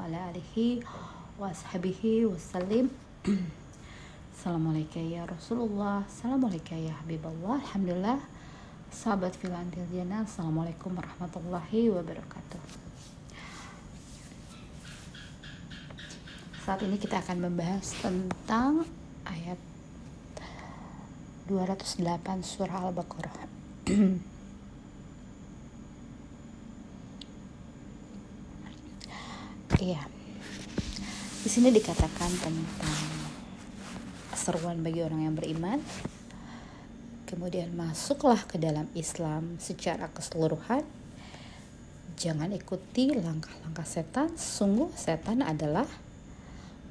Ala alihi wa ashabihi wassalim. Assalamualaikum ya Rasulullah. Assalamualaikum ya Habiballah Alhamdulillah. Sahabat filantil jannah Assalamualaikum warahmatullahi wabarakatuh. Saat ini kita akan membahas tentang ayat 208 surah Al-Baqarah. Iya. Di sini dikatakan tentang seruan bagi orang yang beriman. Kemudian masuklah ke dalam Islam secara keseluruhan. Jangan ikuti langkah-langkah setan. Sungguh setan adalah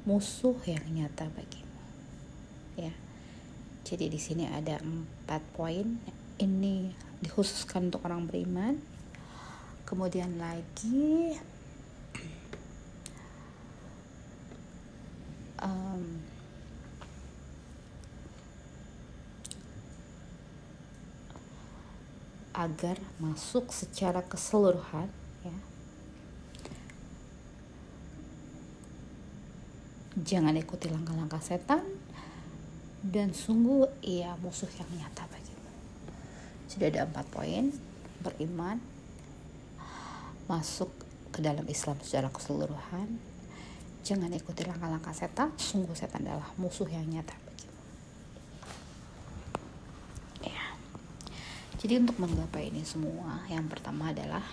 musuh yang nyata bagimu. Ya jadi di sini ada empat poin. Ini dikhususkan untuk orang beriman. Kemudian lagi um, agar masuk secara keseluruhan ya. Jangan ikuti langkah-langkah setan dan sungguh ia musuh yang nyata bagimu. Sudah ada empat poin beriman, masuk ke dalam Islam secara keseluruhan, jangan ikuti langkah-langkah setan, sungguh setan adalah musuh yang nyata bagimu. Ya. Jadi untuk menggapai ini semua, yang pertama adalah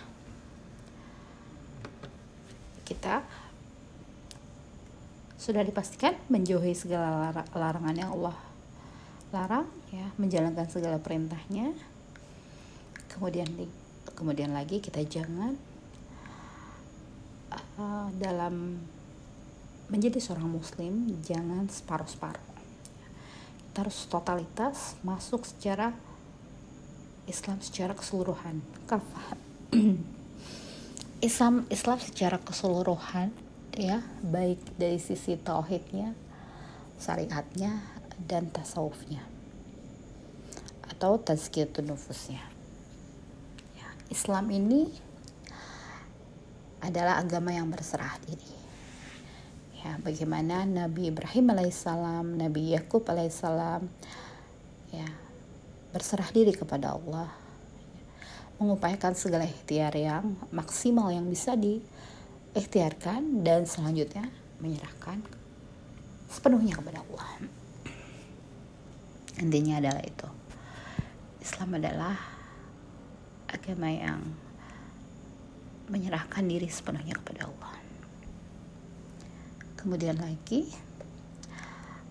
kita sudah dipastikan menjauhi segala larangan yang Allah larang ya menjalankan segala perintahnya. Kemudian kemudian lagi kita jangan uh, dalam menjadi seorang muslim jangan separuh-separuh. Kita harus totalitas masuk secara Islam secara keseluruhan. Kafah Islam Islam secara keseluruhan ya baik dari sisi tauhidnya syariatnya dan tasawufnya. Atau tazkiyatun nufusnya. Ya, Islam ini adalah agama yang berserah diri. Ya bagaimana Nabi Ibrahim alaihissalam Nabi Yakub alaihissalam ya berserah diri kepada Allah. Mengupayakan segala ikhtiar yang maksimal yang bisa di ikhtiarkan dan selanjutnya menyerahkan sepenuhnya kepada Allah. Intinya adalah itu. Islam adalah agama yang menyerahkan diri sepenuhnya kepada Allah. Kemudian lagi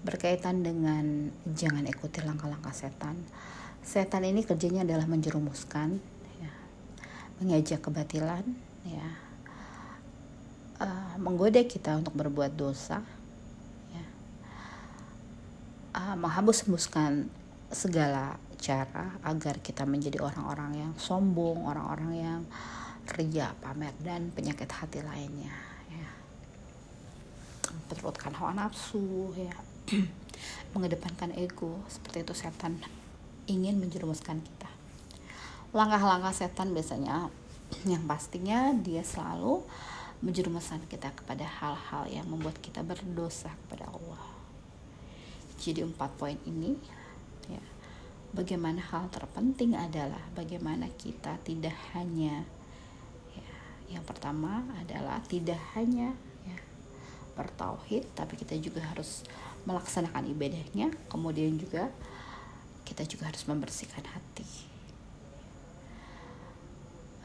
berkaitan dengan jangan ikuti langkah-langkah setan. Setan ini kerjanya adalah menjerumuskan ya, mengajak kebatilan ya uh, menggoda kita untuk berbuat dosa, ya. uh, menghembus-hembuskan segala cara agar kita menjadi orang-orang yang sombong, orang-orang yang ria, pamer dan penyakit hati lainnya. Ya. Memperturutkan hawa nafsu, ya. mengedepankan ego, seperti itu setan ingin menjerumuskan kita. Langkah-langkah setan biasanya yang pastinya dia selalu menjerumuskan kita kepada hal-hal yang membuat kita berdosa kepada Allah. Jadi empat poin ini ya, bagaimana hal terpenting adalah bagaimana kita tidak hanya ya, yang pertama adalah tidak hanya ya, bertauhid tapi kita juga harus melaksanakan ibadahnya kemudian juga kita juga harus membersihkan hati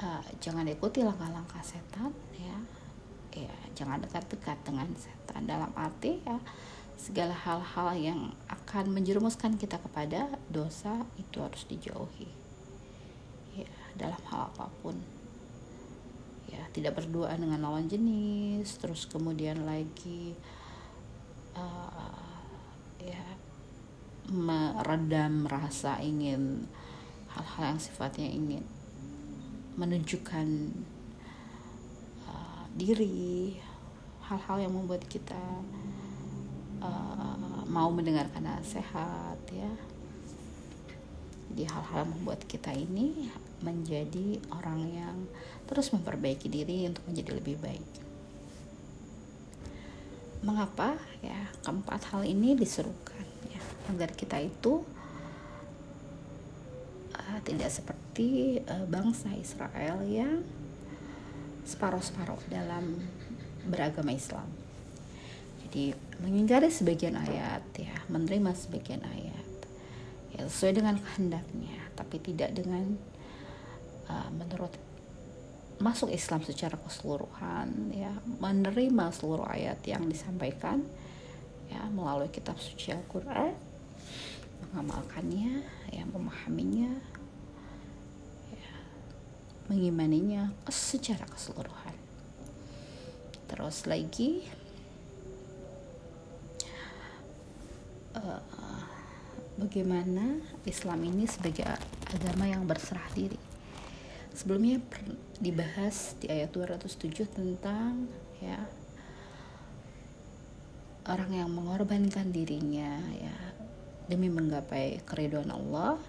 uh, jangan ikuti langkah-langkah setan ya ya jangan dekat-dekat dengan setan. Dalam arti ya segala hal-hal yang akan menjerumuskan kita kepada dosa itu harus dijauhi. Ya dalam hal apa pun. Ya tidak berdoa dengan lawan jenis terus kemudian lagi uh, ya meredam rasa ingin hal-hal yang sifatnya ingin menunjukkan diri hal-hal yang membuat kita uh, mau mendengarkan nasihat ya. Jadi hal-hal membuat kita ini menjadi orang yang terus memperbaiki diri untuk menjadi lebih baik. Mengapa? Ya keempat hal ini diserukan ya. Agar kita itu uh, tidak seperti uh, bangsa Israel yang separuh-separuh dalam beragama Islam. Jadi mengingkari sebagian ayat ya, menerima sebagian ayat ya sesuai dengan kehendaknya, tapi tidak dengan uh, menurut masuk Islam secara keseluruhan ya menerima seluruh ayat yang disampaikan ya melalui kitab suci Al-Qur'an mengamalkannya ya memahaminya ya mengimaninya secara keseluruhan. Terus lagi uh, bagaimana Islam ini sebagai agama yang berserah diri. Sebelumnya dibahas di ayat 207 tentang ya orang yang mengorbankan dirinya ya demi menggapai keriduan Allah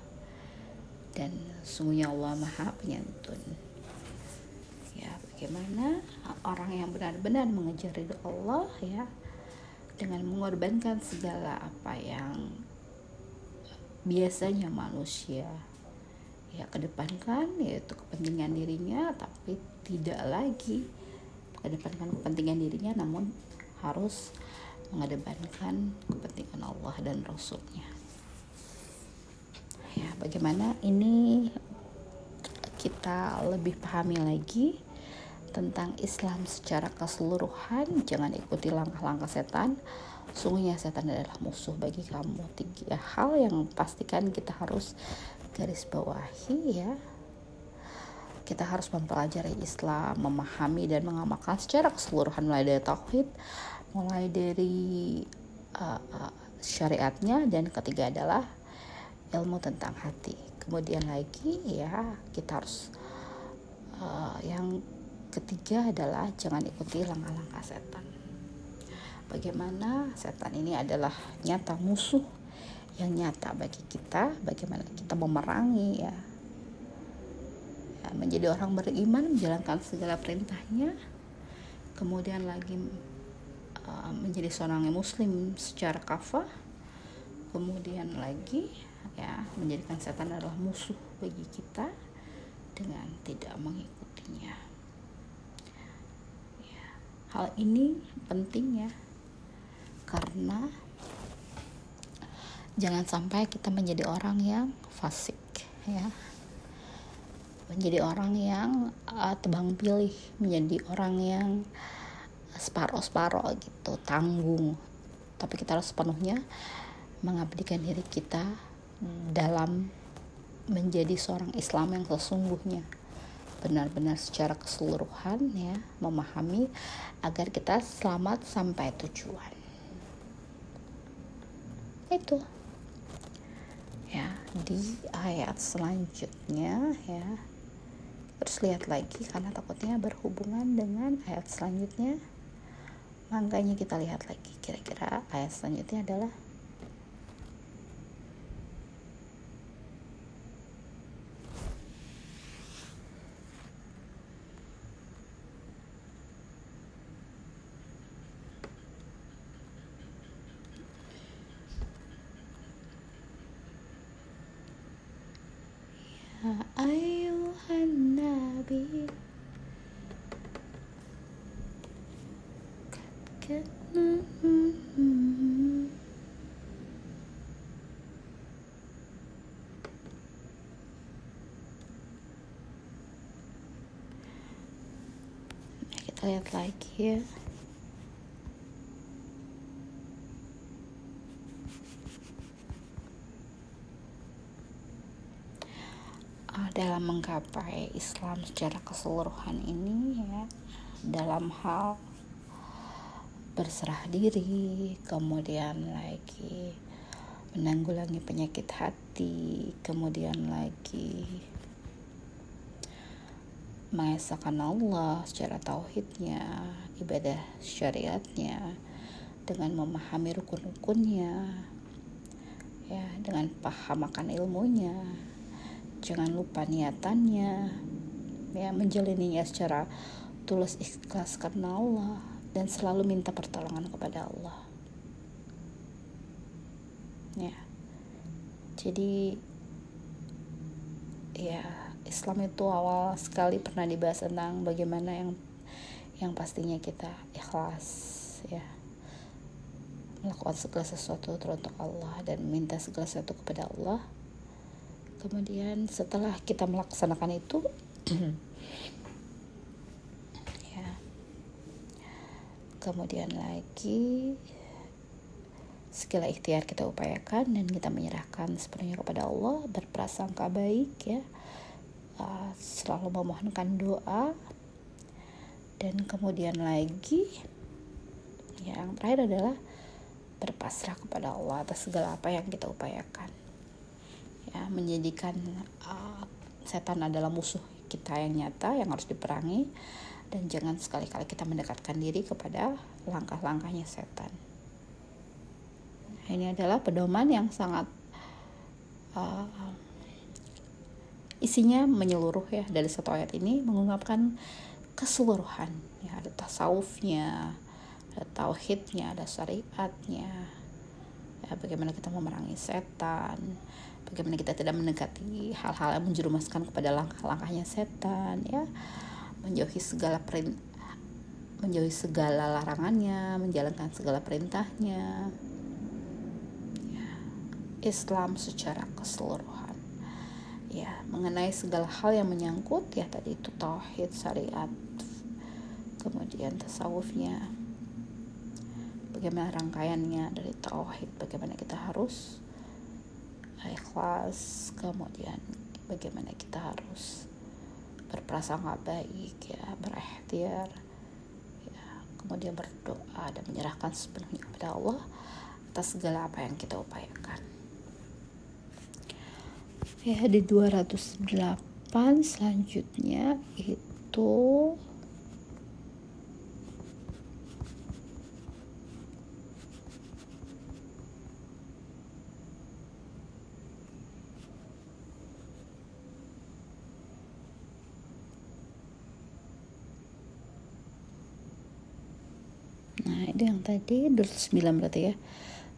dan sungguhnya Allah Maha Penyantun. Ya, bagaimana orang yang benar-benar mengejar ridho Allah ya dengan mengorbankan segala apa yang biasanya manusia ya kedepankan yaitu kepentingan dirinya tapi tidak lagi kedepankan kepentingan dirinya namun harus mengedepankan kepentingan Allah dan Rasulnya ya bagaimana ini kita lebih pahami lagi tentang Islam secara keseluruhan. Jangan ikuti langkah-langkah setan. Sungguhnya setan adalah musuh bagi kamu. Tiga hal yang pastikan kita harus garis bawahi ya. Kita harus mempelajari Islam, memahami dan mengamalkan secara keseluruhan. Mulai dari tauhid, mulai dari uh, uh, syariatnya dan ketiga adalah ilmu tentang hati. Kemudian lagi ya kita harus uh, yang ketiga adalah jangan ikuti langkah-langkah setan. Bagaimana setan ini adalah nyata musuh yang nyata bagi kita bagaimana kita memerangi ya, ya menjadi orang beriman menjalankan segala perintahnya kemudian lagi uh, menjadi seorang muslim secara kafah kemudian lagi ya menjadikan setan adalah musuh bagi kita dengan tidak mengikutinya. Ya, hal ini penting ya karena jangan sampai kita menjadi orang yang fasik ya. Menjadi orang yang uh, tebang pilih menjadi orang yang separoh-separoh gitu tanggung. Tapi kita harus sepenuhnya mengabdikan diri kita dalam menjadi seorang Islam yang sesungguhnya. Benar-benar secara keseluruhan ya memahami agar kita selamat sampai tujuan. Itu. Ya di ayat selanjutnya ya. Terus lihat lagi karena takutnya berhubungan dengan ayat selanjutnya. Makanya kita lihat lagi kira-kira ayat selanjutnya adalah kita lihat lagi ya. Dalam menggapai Islam secara keseluruhan ini ya dalam hal berserah diri kemudian lagi menanggulangi penyakit hati kemudian lagi mengesahkan Allah secara tauhidnya ibadah syariatnya dengan memahami rukun-rukunnya ya dengan paham akan ilmunya jangan lupa niatannya ya menjalaninya secara tulus ikhlas karena Allah dan selalu minta pertolongan kepada Allah. Ya. Jadi ya Islam itu awal sekali pernah dibahas tentang bagaimana yang yang pastinya kita ikhlas ya. Melakukan segala sesuatu teruntuk Allah dan minta segala sesuatu kepada Allah. Kemudian setelah kita melaksanakan itu ya. Kemudian lagi segala ikhtiar kita upayakan dan kita menyerahkan sepenuhnya kepada Allah berprasangka baik ya selalu memohonkan doa. Dan kemudian lagi yang terakhir adalah berpasrah kepada Allah atas segala apa yang kita upayakan. Ya menjadikan uh, setan adalah musuh kita yang nyata yang harus diperangi. Dan jangan sekali-kali kita mendekatkan diri kepada langkah-langkahnya setan. Ini adalah pedoman yang sangat uh, isinya menyeluruh ya. Dari satu ayat ini mengungkapkan keseluruhan. Ya ada tasawufnya ada tauhidnya ada syariatnya. Ya bagaimana kita memerangi setan. Bagaimana kita tidak mendekati hal-hal yang menjerumuskan kepada langkah-langkahnya setan ya. Menjauhi segala perintah menjauhi segala larangannya menjalankan segala perintahnya. Ya, Islam secara keseluruhan ya mengenai segala hal yang menyangkut ya tadi itu tauhid syariat kemudian tasawufnya bagaimana rangkaiannya dari tauhid bagaimana kita harus ikhlas kemudian bagaimana kita harus berprasangka baik ya berikhtiar ya kemudian berdoa dan menyerahkan sepenuhnya kepada Allah atas segala apa yang kita upayakan ya di 208 selanjutnya itu itu yang tadi 29 berarti ya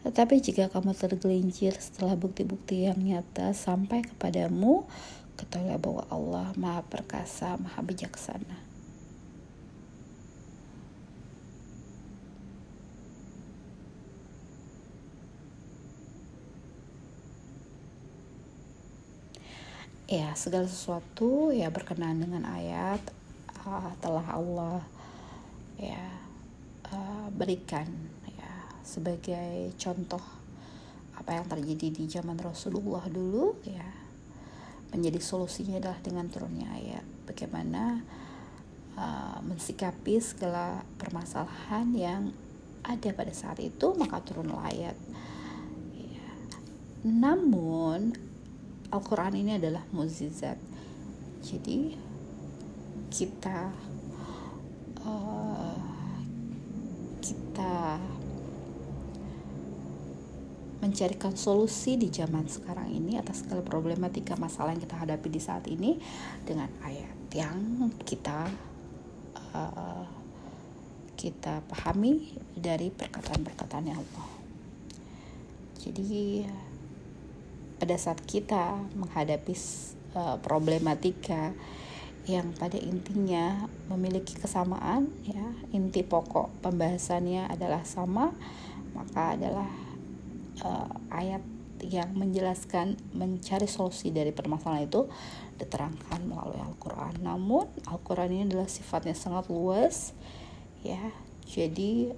tetapi jika kamu tergelincir setelah bukti-bukti yang nyata sampai kepadamu, ketahuilah bahwa Allah Maha Perkasa, Maha Bijaksana. Ya, segala sesuatu ya berkenaan dengan ayat uh, telah Allah ya uh, berikan sebagai contoh apa yang terjadi di zaman Rasulullah dulu ya menjadi solusinya adalah dengan turunnya ayat. Bagaimana uh, mensikapi segala permasalahan yang ada pada saat itu maka turunlah ayat. Ya. namun Al-Quran ini adalah muzizat jadi kita uh, kita mencarikan solusi di zaman sekarang ini atas segala problematika masalah yang kita hadapi di saat ini dengan ayat yang kita uh, kita pahami dari perkataan-perkataan Allah. Jadi pada saat kita menghadapi uh, problematika yang pada intinya memiliki kesamaan ya inti pokok pembahasannya adalah sama maka adalah uh, ayat yang menjelaskan mencari solusi dari permasalahan itu diterangkan melalui Al-Quran. Namun Al-Quran ini adalah sifatnya sangat luas ya. Jadi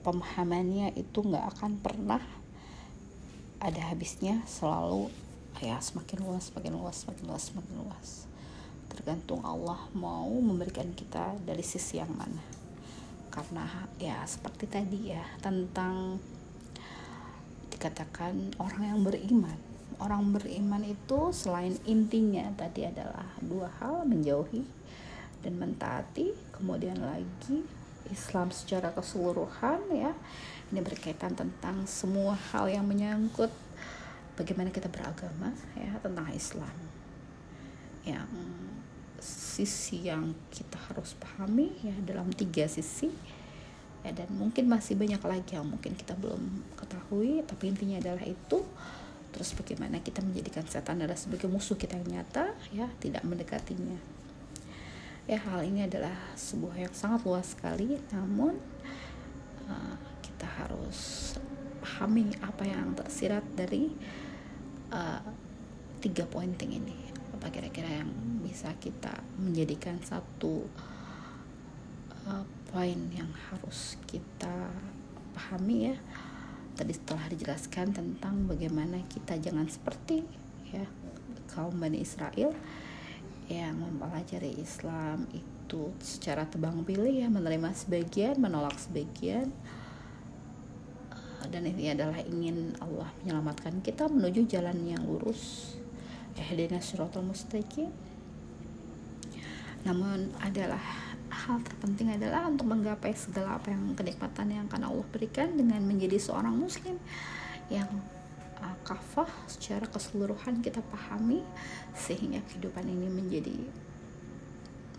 pemahamannya itu nggak akan pernah ada habisnya selalu ya semakin luas semakin luas semakin luas semakin luas. Tergantung Allah mau memberikan kita dari sisi yang mana. Karena ya seperti tadi ya tentang dikatakan orang yang beriman. Orang beriman itu selain intinya tadi adalah dua hal menjauhi dan mentaati. Kemudian lagi Islam secara keseluruhan ya. Ini berkaitan tentang semua hal yang menyangkut bagaimana kita beragama ya tentang Islam. Yang sisi yang kita harus pahami ya dalam tiga sisi ya dan mungkin masih banyak lagi yang mungkin kita belum ketahui tapi intinya adalah itu. Terus bagaimana kita menjadikan setan adalah sebagai musuh kita yang nyata ya tidak mendekatinya. Ya hal ini adalah sebuah yang sangat luas sekali namun uh, kita harus pahami apa yang tersirat dari uh, tiga pointing ini. Apa kira-kira yang bisa kita menjadikan satu uh, poin yang harus kita pahami ya? Tadi setelah dijelaskan tentang bagaimana kita jangan seperti ya kaum Bani Israel yang mempelajari Islam itu secara tebang pilih ya menerima sebagian menolak sebagian. Dan ini adalah ingin Allah menyelamatkan kita menuju jalan yang lurus. Ihdina syiratal mustaqim. Namun adalah hal terpenting adalah untuk menggapai segala apa yang kenikmatan yang akan Allah berikan dengan menjadi seorang muslim yang uh, kafah secara keseluruhan kita pahami sehingga kehidupan ini menjadi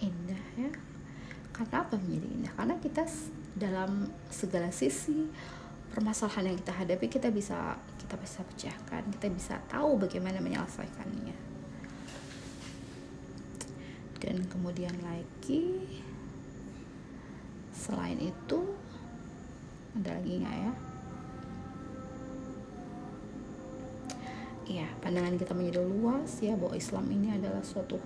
indah ya. Karena apa menjadi indah? Karena kita dalam segala sisi permasalahan yang kita hadapi kita bisa kita bisa pecahkan kita bisa tahu bagaimana menyelesaikannya. Dan kemudian lagi selain itu ada lagi nggak ya? Ya pandangan kita menjadi luas ya bahwa Islam ini adalah suatu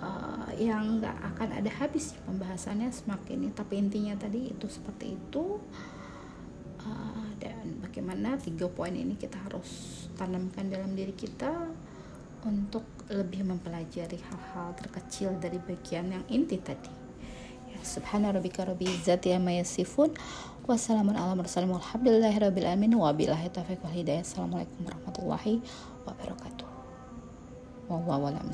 uh, yang nggak akan ada habis pembahasannya semakin ini. Tapi intinya tadi itu seperti itu. Uh, dan bagaimana tiga poin ini kita harus tanamkan dalam diri kita untuk lebih mempelajari hal-hal terkecil dari bagian yang inti tadi subhana rabbika rabbil izzati amma yasifun Wassalamualaikum warahmatullahi wabarakatuh. Alhamdulillahirabbil alamin wabillahi taufiq wal hidayah. Assalamualaikum warahmatullahi wabarakatuh. Wallahu a'lam.